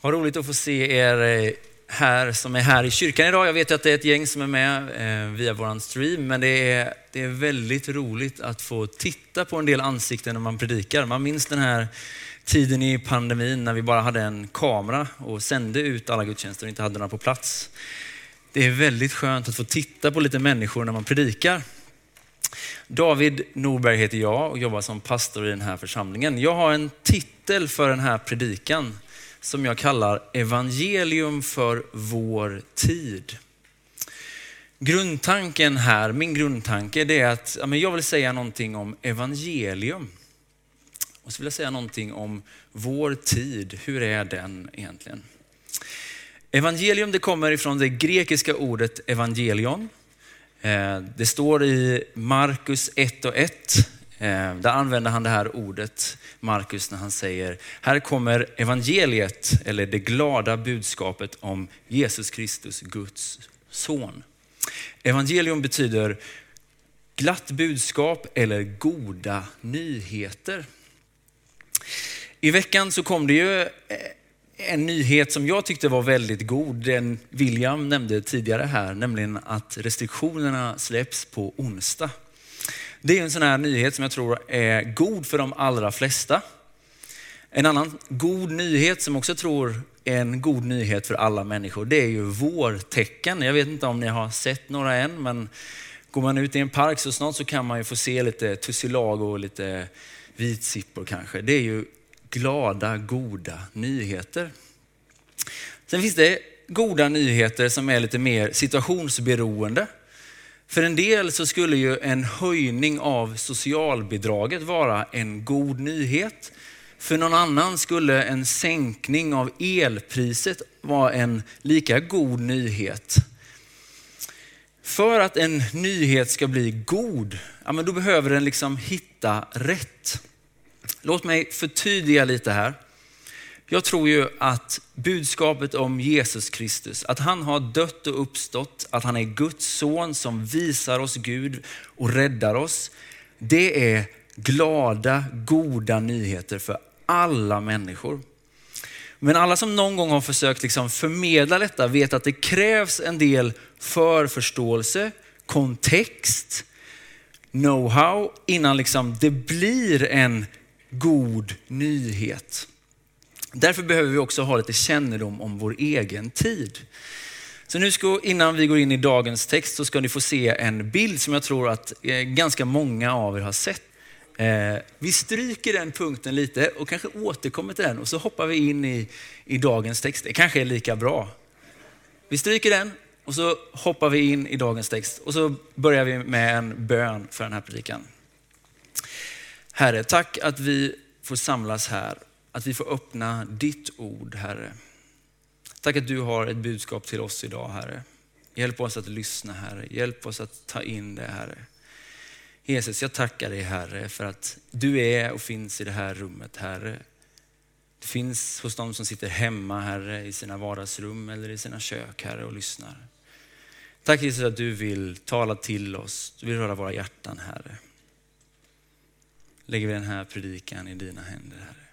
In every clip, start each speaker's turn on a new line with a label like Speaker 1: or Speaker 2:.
Speaker 1: Vad roligt att få se er eh, här som är här i kyrkan idag. Jag vet att det är ett gäng som är med eh, via vår stream, men det är, det är väldigt roligt att få titta på en del ansikten när man predikar. Man minns den här tiden i pandemin när vi bara hade en kamera och sände ut alla gudstjänster och inte hade några på plats. Det är väldigt skönt att få titta på lite människor när man predikar. David Norberg heter jag och jobbar som pastor i den här församlingen. Jag har en titel för den här predikan som jag kallar evangelium för vår tid. Grundtanken här, min grundtanke, det är att ja, men jag vill säga någonting om evangelium. Och så vill jag säga någonting om vår tid. Hur är den egentligen? Evangelium det kommer ifrån det grekiska ordet evangelion. Eh, det står i Markus 1 och 1 Eh, där använder han det här ordet, Markus, när han säger, här kommer evangeliet, eller det glada budskapet om Jesus Kristus, Guds son. Evangelium betyder glatt budskap eller goda nyheter. I veckan så kom det ju eh, en nyhet som jag tyckte var väldigt god, den William nämnde tidigare här, nämligen att restriktionerna släpps på onsdag. Det är en sån här nyhet som jag tror är god för de allra flesta. En annan god nyhet som också tror är en god nyhet för alla människor, det är ju vårtecken. Jag vet inte om ni har sett några än, men går man ut i en park så snart så kan man ju få se lite tussilago och lite vitsippor kanske. Det är ju glada, goda nyheter. Sen finns det goda nyheter som är lite mer situationsberoende. För en del så skulle ju en höjning av socialbidraget vara en god nyhet. För någon annan skulle en sänkning av elpriset vara en lika god nyhet. För att en nyhet ska bli god, ja, men då behöver den liksom hitta rätt. Låt mig förtydliga lite här. Jag tror ju att budskapet om Jesus Kristus, att han har dött och uppstått, att han är Guds son som visar oss Gud och räddar oss. Det är glada, goda nyheter för alla människor. Men alla som någon gång har försökt liksom förmedla detta vet att det krävs en del förförståelse, kontext, know-how innan liksom det blir en god nyhet. Därför behöver vi också ha lite kännedom om vår egen tid. Så nu ska, innan vi går in i dagens text så ska ni få se en bild som jag tror att eh, ganska många av er har sett. Eh, vi stryker den punkten lite och kanske återkommer till den och så hoppar vi in i, i dagens text. Det kanske är lika bra. Vi stryker den och så hoppar vi in i dagens text och så börjar vi med en bön för den här predikan. Herre, tack att vi får samlas här att vi får öppna ditt ord, Herre. Tack att du har ett budskap till oss idag, Herre. Hjälp oss att lyssna, Herre. Hjälp oss att ta in det, Herre. Jesus, jag tackar dig, Herre, för att du är och finns i det här rummet, Herre. Det finns hos dem som sitter hemma, Herre, i sina vardagsrum eller i sina kök, Herre, och lyssnar. Tack Jesus att du vill tala till oss, du vill röra våra hjärtan, Herre. Lägger vi den här predikan i dina händer, Herre.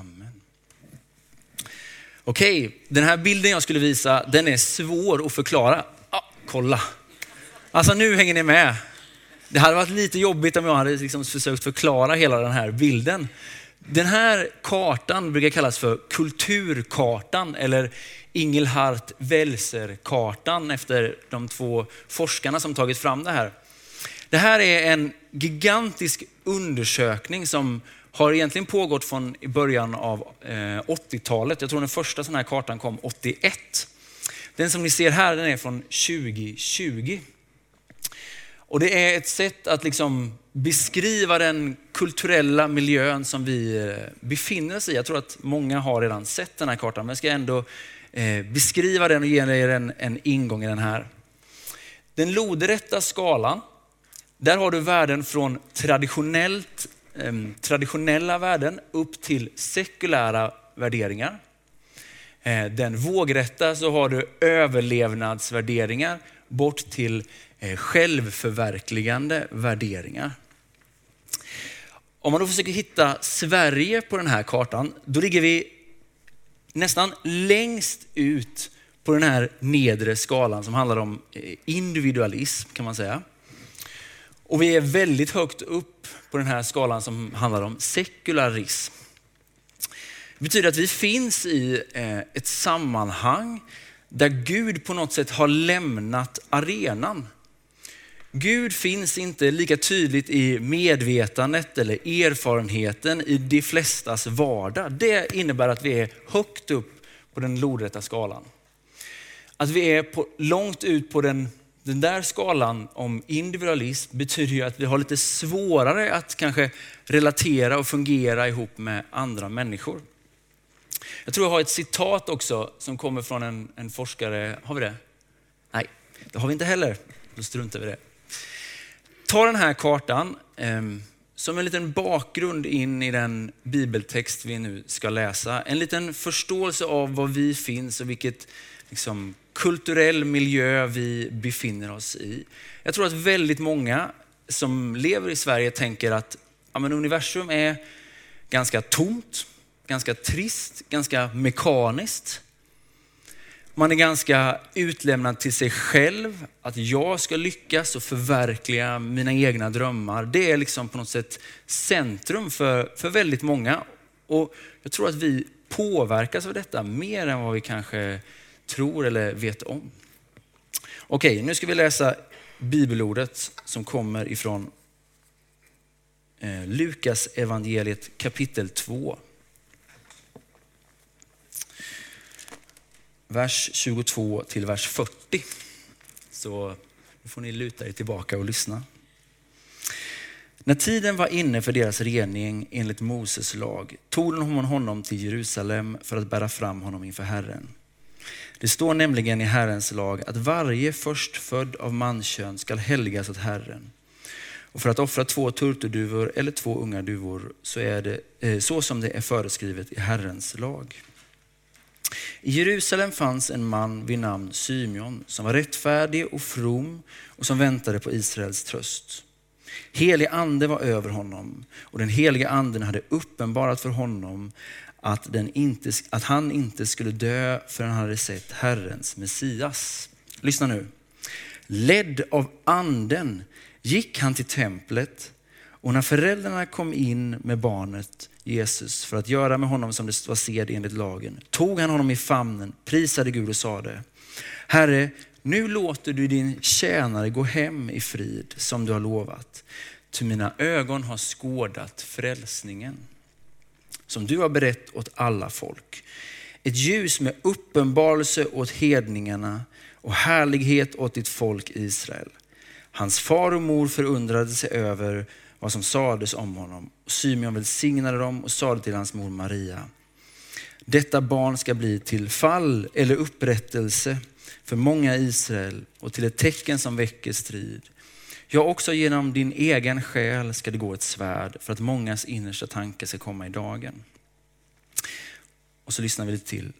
Speaker 1: Amen. Okej, okay, den här bilden jag skulle visa, den är svår att förklara. Ah, kolla. Alltså nu hänger ni med. Det hade varit lite jobbigt om jag hade liksom försökt förklara hela den här bilden. Den här kartan brukar kallas för kulturkartan eller Ingelhart Welser-kartan efter de två forskarna som tagit fram det här. Det här är en gigantisk undersökning som har egentligen pågått från början av eh, 80-talet. Jag tror den första sån här kartan kom 81. Den som ni ser här den är från 2020. Och det är ett sätt att liksom beskriva den kulturella miljön som vi eh, befinner oss i. Jag tror att många har redan sett den här kartan, men jag ska ändå eh, beskriva den och ge er en, en ingång i den här. Den lodrätta skalan, där har du värden från traditionellt Ehm, traditionella värden upp till sekulära värderingar. Eh, den vågrätta så har du överlevnadsvärderingar bort till eh, självförverkligande värderingar. Om man då försöker hitta Sverige på den här kartan, då ligger vi nästan längst ut på den här nedre skalan som handlar om eh, individualism kan man säga. Och vi är väldigt högt upp på den här skalan som handlar om sekularism. Det betyder att vi finns i eh, ett sammanhang där Gud på något sätt har lämnat arenan. Gud finns inte lika tydligt i medvetandet eller erfarenheten i de flestas vardag. Det innebär att vi är högt upp på den lodrätta skalan. Att vi är på, långt ut på den, den där skalan om individualism betyder ju att vi har lite svårare att kanske relatera och fungera ihop med andra människor. Jag tror jag har ett citat också som kommer från en, en forskare. Har vi det? Nej, det har vi inte heller. Då struntar vi det. Ta den här kartan eh, som en liten bakgrund in i den bibeltext vi nu ska läsa. En liten förståelse av var vi finns och vilket liksom, kulturell miljö vi befinner oss i. Jag tror att väldigt många som lever i Sverige tänker att ja, men universum är ganska tomt ganska trist, ganska mekaniskt. Man är ganska utlämnad till sig själv, att jag ska lyckas och förverkliga mina egna drömmar. Det är liksom på något sätt centrum för, för väldigt många. Och jag tror att vi påverkas av detta mer än vad vi kanske tror eller vet om. Okej, nu ska vi läsa bibelordet som kommer ifrån eh, Lukas evangeliet kapitel 2. vers 22 till vers 40. Så nu får ni luta er tillbaka och lyssna. När tiden var inne för deras rening enligt Moses lag tog de honom till Jerusalem för att bära fram honom inför Herren. Det står nämligen i Herrens lag att varje förstfödd av mankön skall helgas åt Herren. Och för att offra två turturduvor eller två unga duvor så är det eh, så som det är föreskrivet i Herrens lag. I Jerusalem fanns en man vid namn Symeon som var rättfärdig och from och som väntade på Israels tröst. Helig ande var över honom och den heliga anden hade uppenbarat för honom att, den inte, att han inte skulle dö förrän han hade sett Herrens Messias. Lyssna nu. Ledd av anden gick han till templet och när föräldrarna kom in med barnet Jesus för att göra med honom som det var sed enligt lagen, tog han honom i famnen, prisade Gud och sade, Herre, nu låter du din tjänare gå hem i frid som du har lovat. Ty mina ögon har skådat frälsningen som du har berett åt alla folk. Ett ljus med uppenbarelse åt hedningarna och härlighet åt ditt folk Israel. Hans far och mor förundrade sig över vad som sades om honom. Symeon välsignade dem och sade till hans mor Maria, detta barn ska bli till fall eller upprättelse för många i Israel och till ett tecken som väcker strid. Ja, också genom din egen själ ska det gå ett svärd för att mångas innersta tankar ska komma i dagen. Och så lyssnar vi lite till.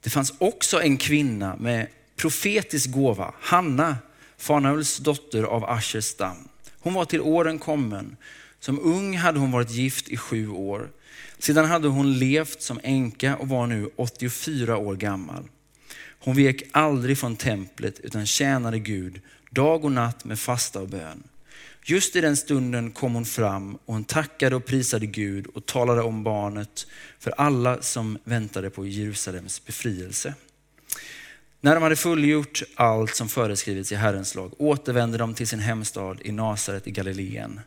Speaker 1: Det fanns också en kvinna med profetisk gåva, Hanna, Fanauls dotter av Ashers stam. Hon var till åren kommen. Som ung hade hon varit gift i sju år. Sedan hade hon levt som änka och var nu 84 år gammal. Hon vek aldrig från templet utan tjänade Gud dag och natt med fasta och bön. Just i den stunden kom hon fram och hon tackade och prisade Gud och talade om barnet för alla som väntade på Jerusalems befrielse. När de hade fullgjort allt som föreskrivits i Herrens lag återvände de till sin hemstad i Nasaret i Galileen.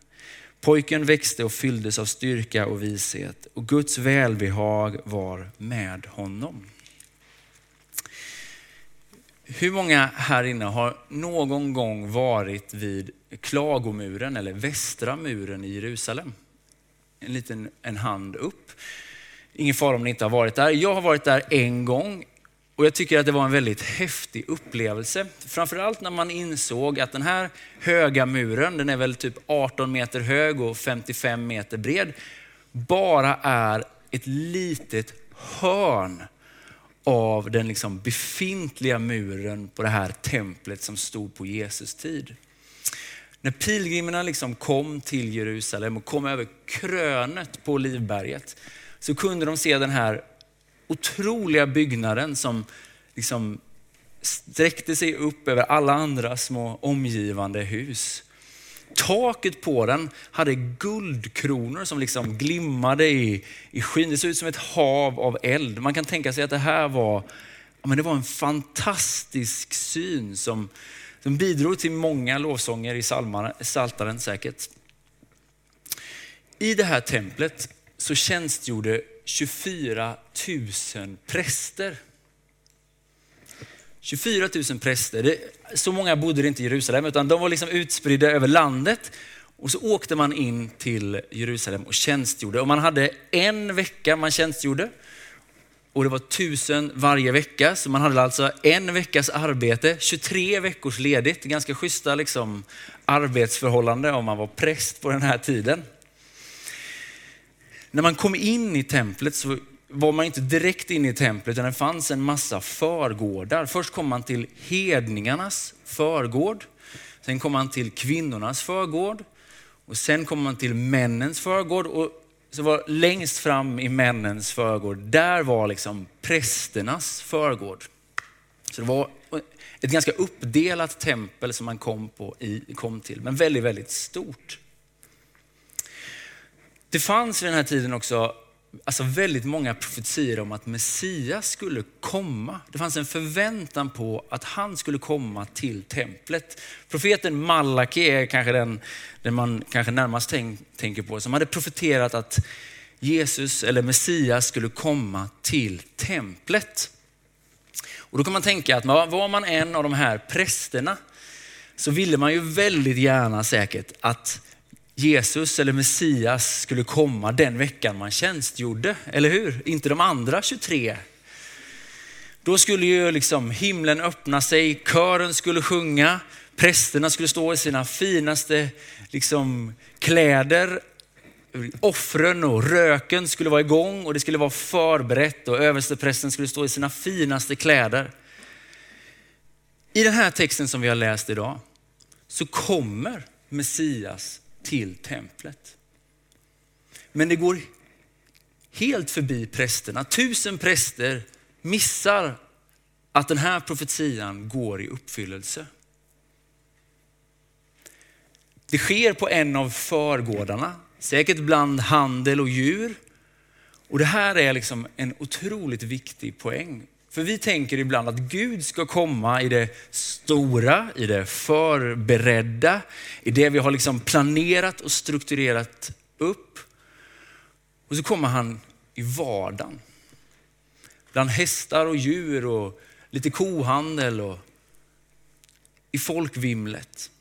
Speaker 1: Pojken växte och fylldes av styrka och vishet och Guds välbehag var med honom. Hur många här inne har någon gång varit vid klagomuren eller västra muren i Jerusalem? En liten en hand upp. Ingen fara om ni inte har varit där. Jag har varit där en gång och jag tycker att det var en väldigt häftig upplevelse. Framförallt när man insåg att den här höga muren, den är väl typ 18 meter hög och 55 meter bred, bara är ett litet hörn av den liksom befintliga muren på det här templet som stod på Jesus tid. När pilgrimerna liksom kom till Jerusalem och kom över krönet på Olivberget så kunde de se den här otroliga byggnaden som liksom sträckte sig upp över alla andra små omgivande hus. Taket på den hade guldkronor som liksom glimmade i, i skyn. Det såg ut som ett hav av eld. Man kan tänka sig att det här var, men det var en fantastisk syn som, som bidrog till många lovsånger i Psaltaren säkert. I det här templet så tjänstgjorde 24 000 präster. 24 000 präster. Det, så många bodde det inte i Jerusalem, utan de var liksom utspridda över landet. Och så åkte man in till Jerusalem och tjänstgjorde. Och man hade en vecka man tjänstgjorde. Och det var tusen varje vecka, så man hade alltså en veckas arbete, 23 veckors ledigt. Ganska schyssta liksom, arbetsförhållande om man var präst på den här tiden. När man kom in i templet så var man inte direkt inne i templet, utan det fanns en massa förgårdar. Först kom man till hedningarnas förgård. Sen kom man till kvinnornas förgård. Och sen kom man till männens förgård. Och så var längst fram i männens förgård, där var liksom prästernas förgård. Så det var ett ganska uppdelat tempel som man kom, på i, kom till, men väldigt, väldigt stort. Det fanns vid den här tiden också alltså väldigt många profetier om att Messias skulle komma. Det fanns en förväntan på att han skulle komma till templet. Profeten Malaki är kanske den, den man kanske närmast tänk, tänker på, som hade profeterat att Jesus eller Messias skulle komma till templet. Och då kan man tänka att var man en av de här prästerna så ville man ju väldigt gärna säkert att Jesus eller Messias skulle komma den veckan man tjänstgjorde, eller hur? Inte de andra 23. Då skulle ju liksom himlen öppna sig, kören skulle sjunga, prästerna skulle stå i sina finaste liksom, kläder, offren och röken skulle vara igång och det skulle vara förberett och översteprästen skulle stå i sina finaste kläder. I den här texten som vi har läst idag så kommer Messias till templet. Men det går helt förbi prästerna. Tusen präster missar att den här profetian går i uppfyllelse. Det sker på en av förgårdarna, säkert bland handel och djur. Och det här är liksom en otroligt viktig poäng. För vi tänker ibland att Gud ska komma i det stora, i det förberedda, i det vi har liksom planerat och strukturerat upp. Och så kommer han i vardagen. Bland hästar och djur och lite kohandel och i folkvimlet.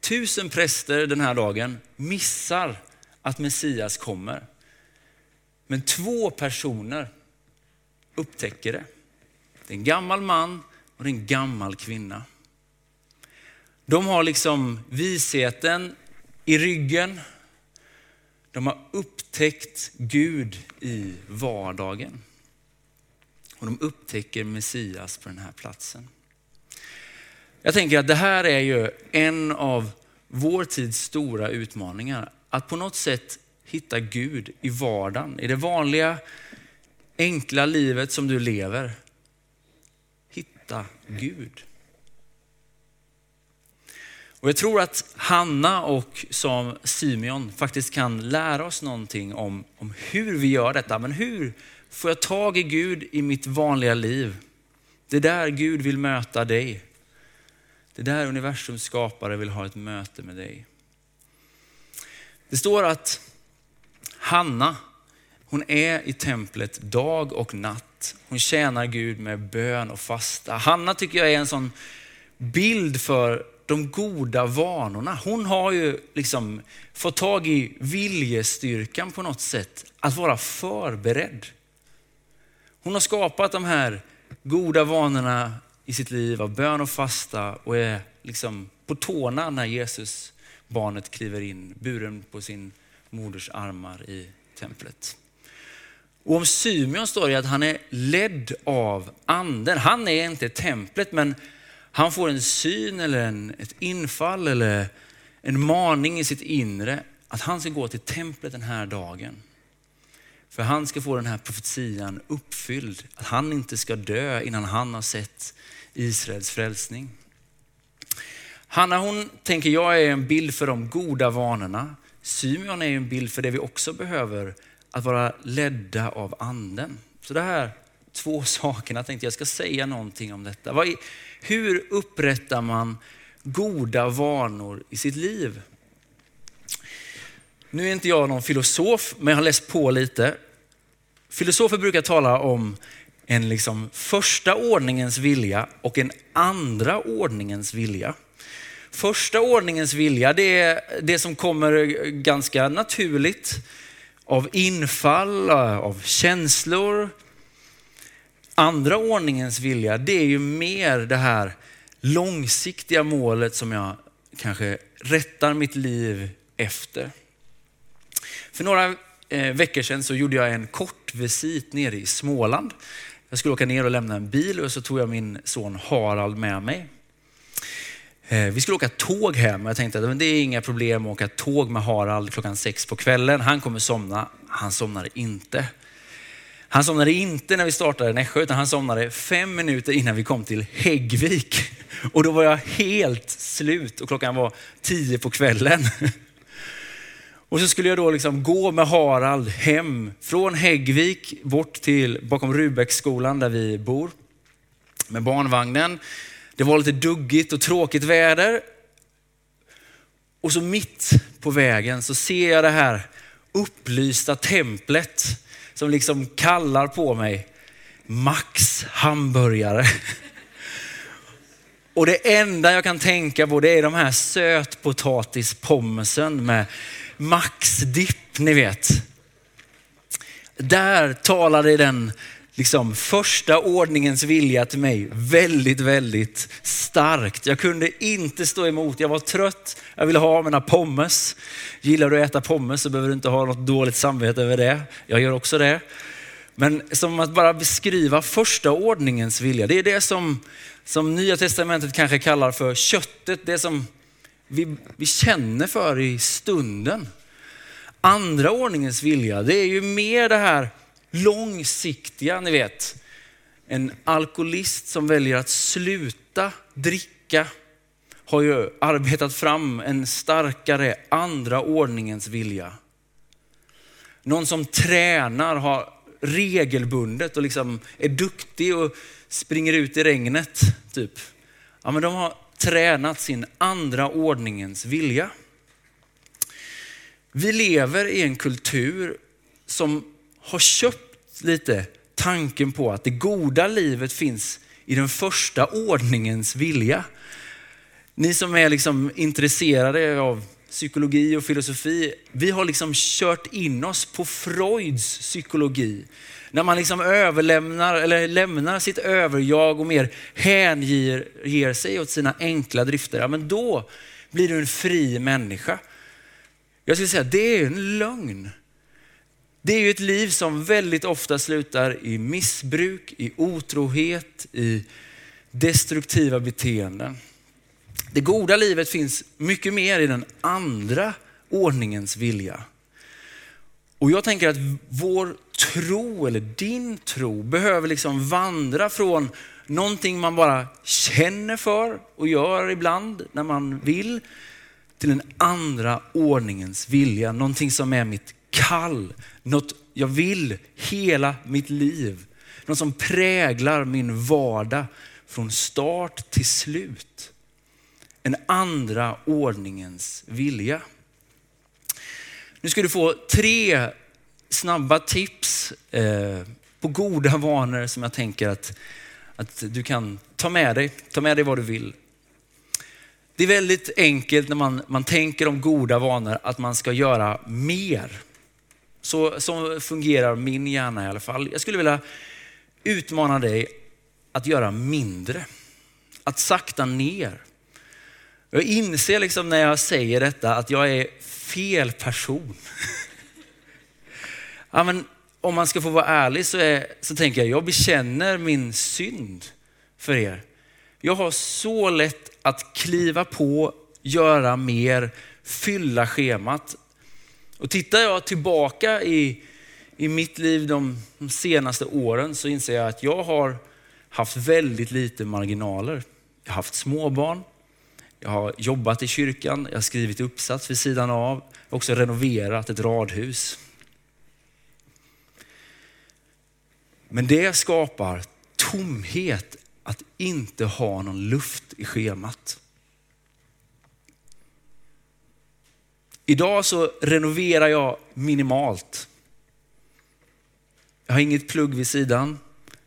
Speaker 1: Tusen präster den här dagen missar att Messias kommer. Men två personer upptäcker det. Det är en gammal man och det är en gammal kvinna. De har liksom visheten i ryggen. De har upptäckt Gud i vardagen. Och de upptäcker Messias på den här platsen. Jag tänker att det här är ju en av vår tids stora utmaningar. Att på något sätt hitta Gud i vardagen, i det vanliga enkla livet som du lever. Hitta Gud. Och jag tror att Hanna och som Simeon faktiskt kan lära oss någonting om, om hur vi gör detta. Men hur får jag tag i Gud i mitt vanliga liv? Det är där Gud vill möta dig. Det är där universums skapare vill ha ett möte med dig. Det står att Hanna hon är i templet dag och natt. Hon tjänar Gud med bön och fasta. Hanna tycker jag är en sån bild för de goda vanorna. Hon har ju liksom fått tag i viljestyrkan på något sätt, att vara förberedd. Hon har skapat de här goda vanorna i sitt liv av bön och fasta och är liksom på tårna när Jesus, barnet, kliver in buren på sin moders armar i templet. Och om Symeon står det att han är ledd av anden. Han är inte templet, men han får en syn eller en, ett infall eller en maning i sitt inre att han ska gå till templet den här dagen. För han ska få den här profetian uppfylld. Att han inte ska dö innan han har sett Israels frälsning. Hanna hon tänker jag är en bild för de goda vanorna. Symeon är en bild för det vi också behöver, att vara ledda av anden. Så det här två sakerna tänkte jag ska säga någonting om detta. Hur upprättar man goda vanor i sitt liv? Nu är inte jag någon filosof, men jag har läst på lite. Filosofer brukar tala om en liksom första ordningens vilja och en andra ordningens vilja. Första ordningens vilja, det är det som kommer ganska naturligt av infall, av känslor. Andra ordningens vilja, det är ju mer det här långsiktiga målet som jag kanske rättar mitt liv efter. För några eh, veckor sedan så gjorde jag en kort visit nere i Småland. Jag skulle åka ner och lämna en bil och så tog jag min son Harald med mig. Eh, vi skulle åka tåg hem och jag tänkte att det är inga problem att åka tåg med Harald klockan sex på kvällen. Han kommer somna. Han somnade inte. Han somnade inte när vi startade Nässjö utan han somnade fem minuter innan vi kom till Häggvik. Och då var jag helt slut och klockan var tio på kvällen. Och så skulle jag då liksom gå med Harald hem från Häggvik bort till bakom Rubäcksskolan där vi bor med barnvagnen. Det var lite duggigt och tråkigt väder. Och så mitt på vägen så ser jag det här upplysta templet som liksom kallar på mig. Max hamburgare. Och det enda jag kan tänka på det är de här sötpotatispommesen med Max dipp, ni vet. Där talade den liksom första ordningens vilja till mig väldigt, väldigt starkt. Jag kunde inte stå emot. Jag var trött. Jag ville ha mina pommes. Gillar du att äta pommes så behöver du inte ha något dåligt samvete över det. Jag gör också det. Men som att bara beskriva första ordningens vilja. Det är det som, som Nya Testamentet kanske kallar för köttet. Det som vi, vi känner för i stunden. Andra ordningens vilja, det är ju mer det här långsiktiga, ni vet. En alkoholist som väljer att sluta dricka har ju arbetat fram en starkare andra ordningens vilja. Någon som tränar har regelbundet och liksom är duktig och springer ut i regnet. typ. Ja, men de har tränat sin andra ordningens vilja. Vi lever i en kultur som har köpt lite tanken på att det goda livet finns i den första ordningens vilja. Ni som är liksom intresserade av psykologi och filosofi, vi har liksom kört in oss på Freuds psykologi. När man liksom överlämnar eller lämnar sitt överjag och mer hänger sig åt sina enkla drifter, ja, men då blir du en fri människa. Jag skulle säga att det är en lögn. Det är ju ett liv som väldigt ofta slutar i missbruk, i otrohet, i destruktiva beteenden. Det goda livet finns mycket mer i den andra ordningens vilja. Och jag tänker att vår tro, eller din tro, behöver liksom vandra från någonting man bara känner för och gör ibland när man vill, till den andra ordningens vilja. Någonting som är mitt kall, något jag vill hela mitt liv. Något som präglar min vardag från start till slut. En andra ordningens vilja. Nu ska du få tre snabba tips eh, på goda vanor som jag tänker att, att du kan ta med dig. Ta med dig vad du vill. Det är väldigt enkelt när man, man tänker om goda vanor att man ska göra mer. Så, så fungerar min hjärna i alla fall. Jag skulle vilja utmana dig att göra mindre. Att sakta ner. Jag inser liksom när jag säger detta att jag är fel person. ja, men om man ska få vara ärlig så, är, så tänker jag, jag bekänner min synd för er. Jag har så lätt att kliva på, göra mer, fylla schemat. Och tittar jag tillbaka i, i mitt liv de, de senaste åren så inser jag att jag har haft väldigt lite marginaler. Jag har haft småbarn, jag har jobbat i kyrkan, jag har skrivit uppsats vid sidan av, jag har också renoverat ett radhus. Men det skapar tomhet att inte ha någon luft i schemat. Idag så renoverar jag minimalt. Jag har inget plugg vid sidan.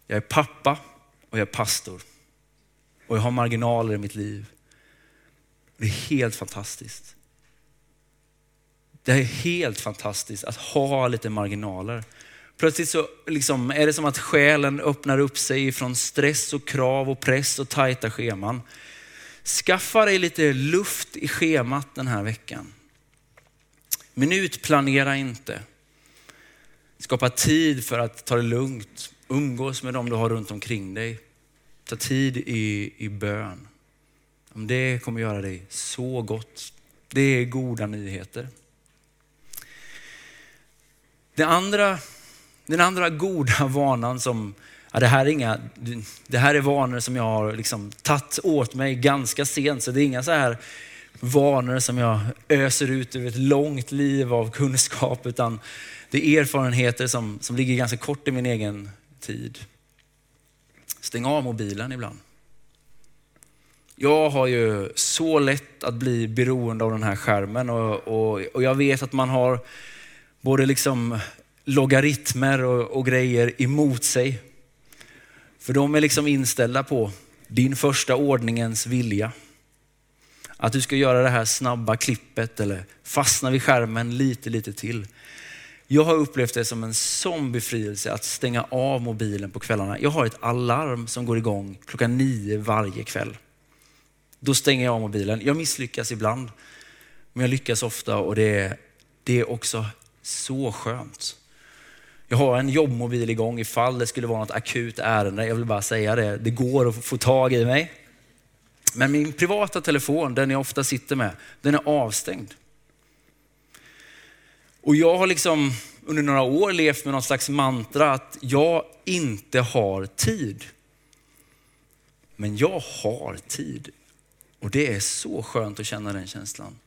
Speaker 1: Jag är pappa och jag är pastor. Och jag har marginaler i mitt liv. Det är helt fantastiskt. Det är helt fantastiskt att ha lite marginaler. Plötsligt så liksom är det som att själen öppnar upp sig från stress och krav och press och tajta scheman. Skaffa dig lite luft i schemat den här veckan. Minutplanera inte. Skapa tid för att ta det lugnt. Umgås med dem du har runt omkring dig. Ta tid i, i bön. Det kommer göra dig så gott. Det är goda nyheter. Den andra, den andra goda vanan som, ja, det, här är inga, det här är vanor som jag har liksom tagit åt mig ganska sent. Så det är inga så här vanor som jag öser ut ur ett långt liv av kunskap, utan det är erfarenheter som, som ligger ganska kort i min egen tid. Stäng av mobilen ibland. Jag har ju så lätt att bli beroende av den här skärmen och, och, och jag vet att man har både liksom logaritmer och, och grejer emot sig. För de är liksom inställda på din första ordningens vilja. Att du ska göra det här snabba klippet eller fastna vid skärmen lite, lite till. Jag har upplevt det som en sån befrielse att stänga av mobilen på kvällarna. Jag har ett alarm som går igång klockan nio varje kväll. Då stänger jag av mobilen. Jag misslyckas ibland, men jag lyckas ofta och det är, det är också så skönt. Jag har en jobbmobil igång ifall det skulle vara något akut ärende. Jag vill bara säga det, det går att få tag i mig. Men min privata telefon, den jag ofta sitter med, den är avstängd. Och jag har liksom under några år levt med något slags mantra att jag inte har tid. Men jag har tid. Och det är så skönt att känna den känslan.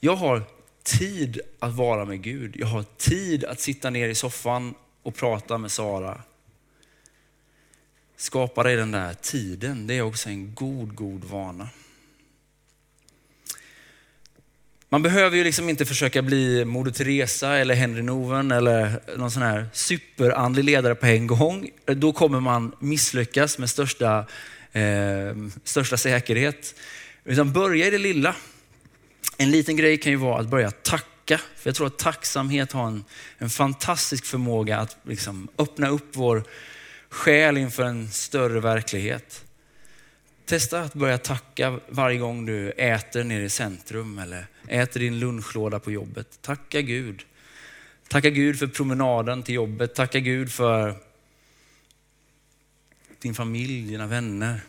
Speaker 1: Jag har tid att vara med Gud. Jag har tid att sitta ner i soffan och prata med Sara. Skapa dig den där tiden, det är också en god, god vana. Man behöver ju liksom inte försöka bli Moder Teresa eller Henry Noven eller någon sån här superandlig ledare på en gång. Då kommer man misslyckas med största, eh, största säkerhet. Utan börja i det lilla. En liten grej kan ju vara att börja tacka. För jag tror att tacksamhet har en, en fantastisk förmåga att liksom öppna upp vår själ inför en större verklighet. Testa att börja tacka varje gång du äter nere i centrum eller äter din lunchlåda på jobbet. Tacka Gud. Tacka Gud för promenaden till jobbet. Tacka Gud för din familj, dina vänner.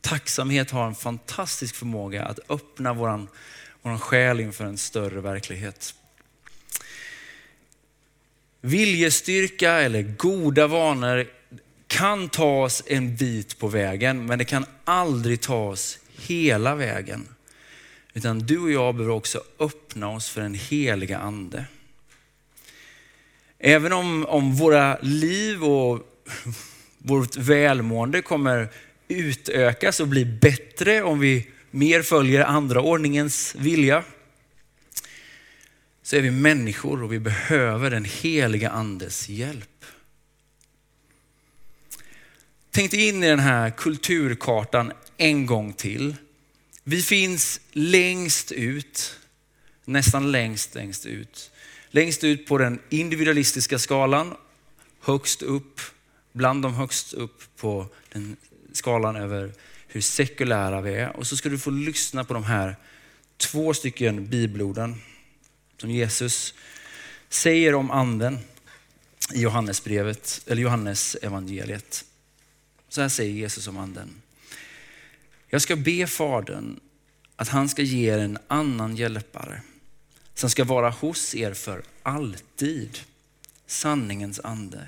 Speaker 1: Tacksamhet har en fantastisk förmåga att öppna våran, våran själ inför en större verklighet. Viljestyrka eller goda vanor kan ta oss en bit på vägen, men det kan aldrig ta oss hela vägen. Utan du och jag behöver också öppna oss för den heliga ande. Även om, om våra liv och vårt välmående kommer utökas och bli bättre om vi mer följer andra ordningens vilja, så är vi människor och vi behöver den heliga andes hjälp tänkte in i den här kulturkartan en gång till. Vi finns längst ut, nästan längst, längst ut. Längst ut på den individualistiska skalan, högst upp, bland de högst upp på den skalan över hur sekulära vi är. Och så ska du få lyssna på de här två stycken bibelorden som Jesus säger om anden i Johannesbrevet, eller Johannes evangeliet. Så här säger Jesus om anden. Jag ska be Fadern att han ska ge er en annan hjälpare som ska vara hos er för alltid. sanningens ande.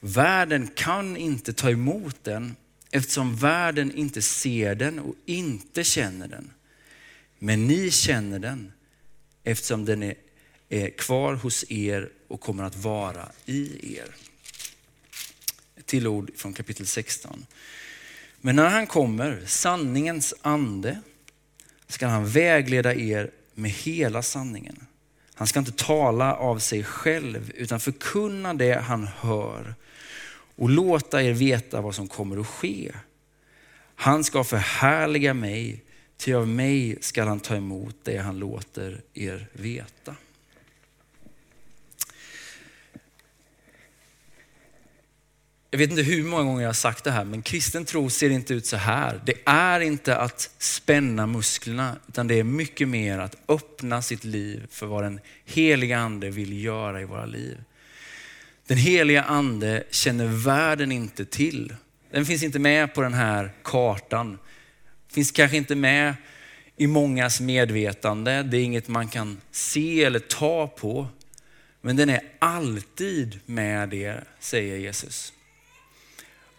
Speaker 1: Världen kan inte ta emot den eftersom världen inte ser den och inte känner den. Men ni känner den eftersom den är, är kvar hos er och kommer att vara i er. Till ord från kapitel 16. Men när han kommer, sanningens ande, ska han vägleda er med hela sanningen. Han ska inte tala av sig själv utan förkunna det han hör och låta er veta vad som kommer att ske. Han ska förhärliga mig, ty av mig ska han ta emot det han låter er veta. Jag vet inte hur många gånger jag har sagt det här, men kristen tro ser inte ut så här. Det är inte att spänna musklerna, utan det är mycket mer att öppna sitt liv för vad den heliga ande vill göra i våra liv. Den heliga ande känner världen inte till. Den finns inte med på den här kartan. Finns kanske inte med i mångas medvetande. Det är inget man kan se eller ta på. Men den är alltid med er, säger Jesus.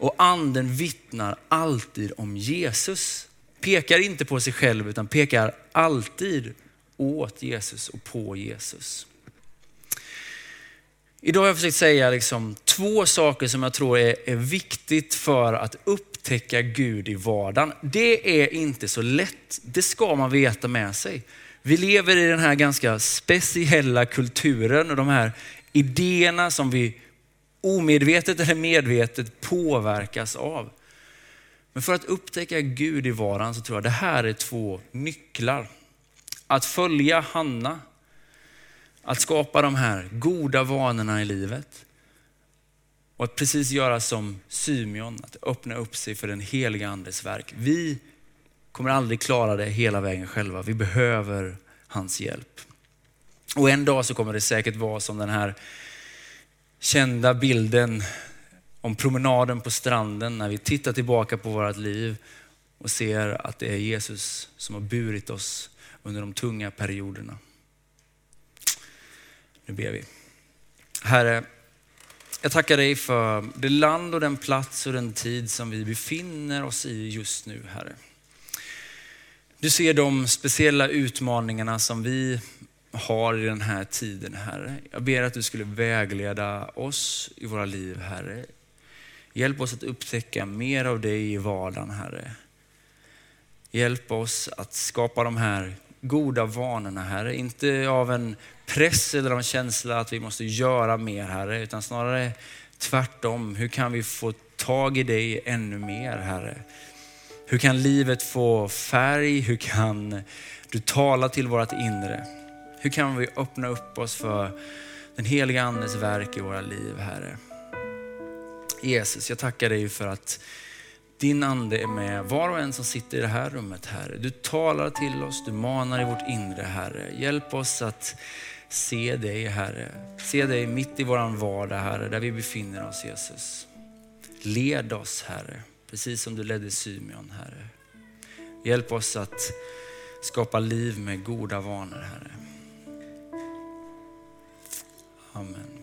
Speaker 1: Och anden vittnar alltid om Jesus. Pekar inte på sig själv utan pekar alltid åt Jesus och på Jesus. Idag har jag försökt säga liksom två saker som jag tror är, är viktigt för att upptäcka Gud i vardagen. Det är inte så lätt, det ska man veta med sig. Vi lever i den här ganska speciella kulturen och de här idéerna som vi omedvetet eller medvetet påverkas av. Men för att upptäcka Gud i varan så tror jag det här är två nycklar. Att följa Hanna, att skapa de här goda vanorna i livet och att precis göra som Symeon, att öppna upp sig för den heliga andes verk. Vi kommer aldrig klara det hela vägen själva. Vi behöver hans hjälp. Och en dag så kommer det säkert vara som den här kända bilden om promenaden på stranden när vi tittar tillbaka på vårt liv och ser att det är Jesus som har burit oss under de tunga perioderna. Nu ber vi. Herre, jag tackar dig för det land och den plats och den tid som vi befinner oss i just nu, Herre. Du ser de speciella utmaningarna som vi har i den här tiden, Herre. Jag ber att du skulle vägleda oss i våra liv, Herre. Hjälp oss att upptäcka mer av dig i vardagen, Herre. Hjälp oss att skapa de här goda vanorna, Herre. Inte av en press eller av en känsla att vi måste göra mer, Herre, utan snarare tvärtom. Hur kan vi få tag i dig ännu mer, Herre? Hur kan livet få färg? Hur kan du tala till vårt inre? Hur kan vi öppna upp oss för den heliga Andes verk i våra liv, Herre? Jesus, jag tackar dig för att din ande är med var och en som sitter i det här rummet, Herre. Du talar till oss, du manar i vårt inre, Herre. Hjälp oss att se dig, Herre. Se dig mitt i vår vardag, Herre, där vi befinner oss, Jesus. Led oss, Herre, precis som du ledde Symeon, Herre. Hjälp oss att skapa liv med goda vanor, Herre. Amen.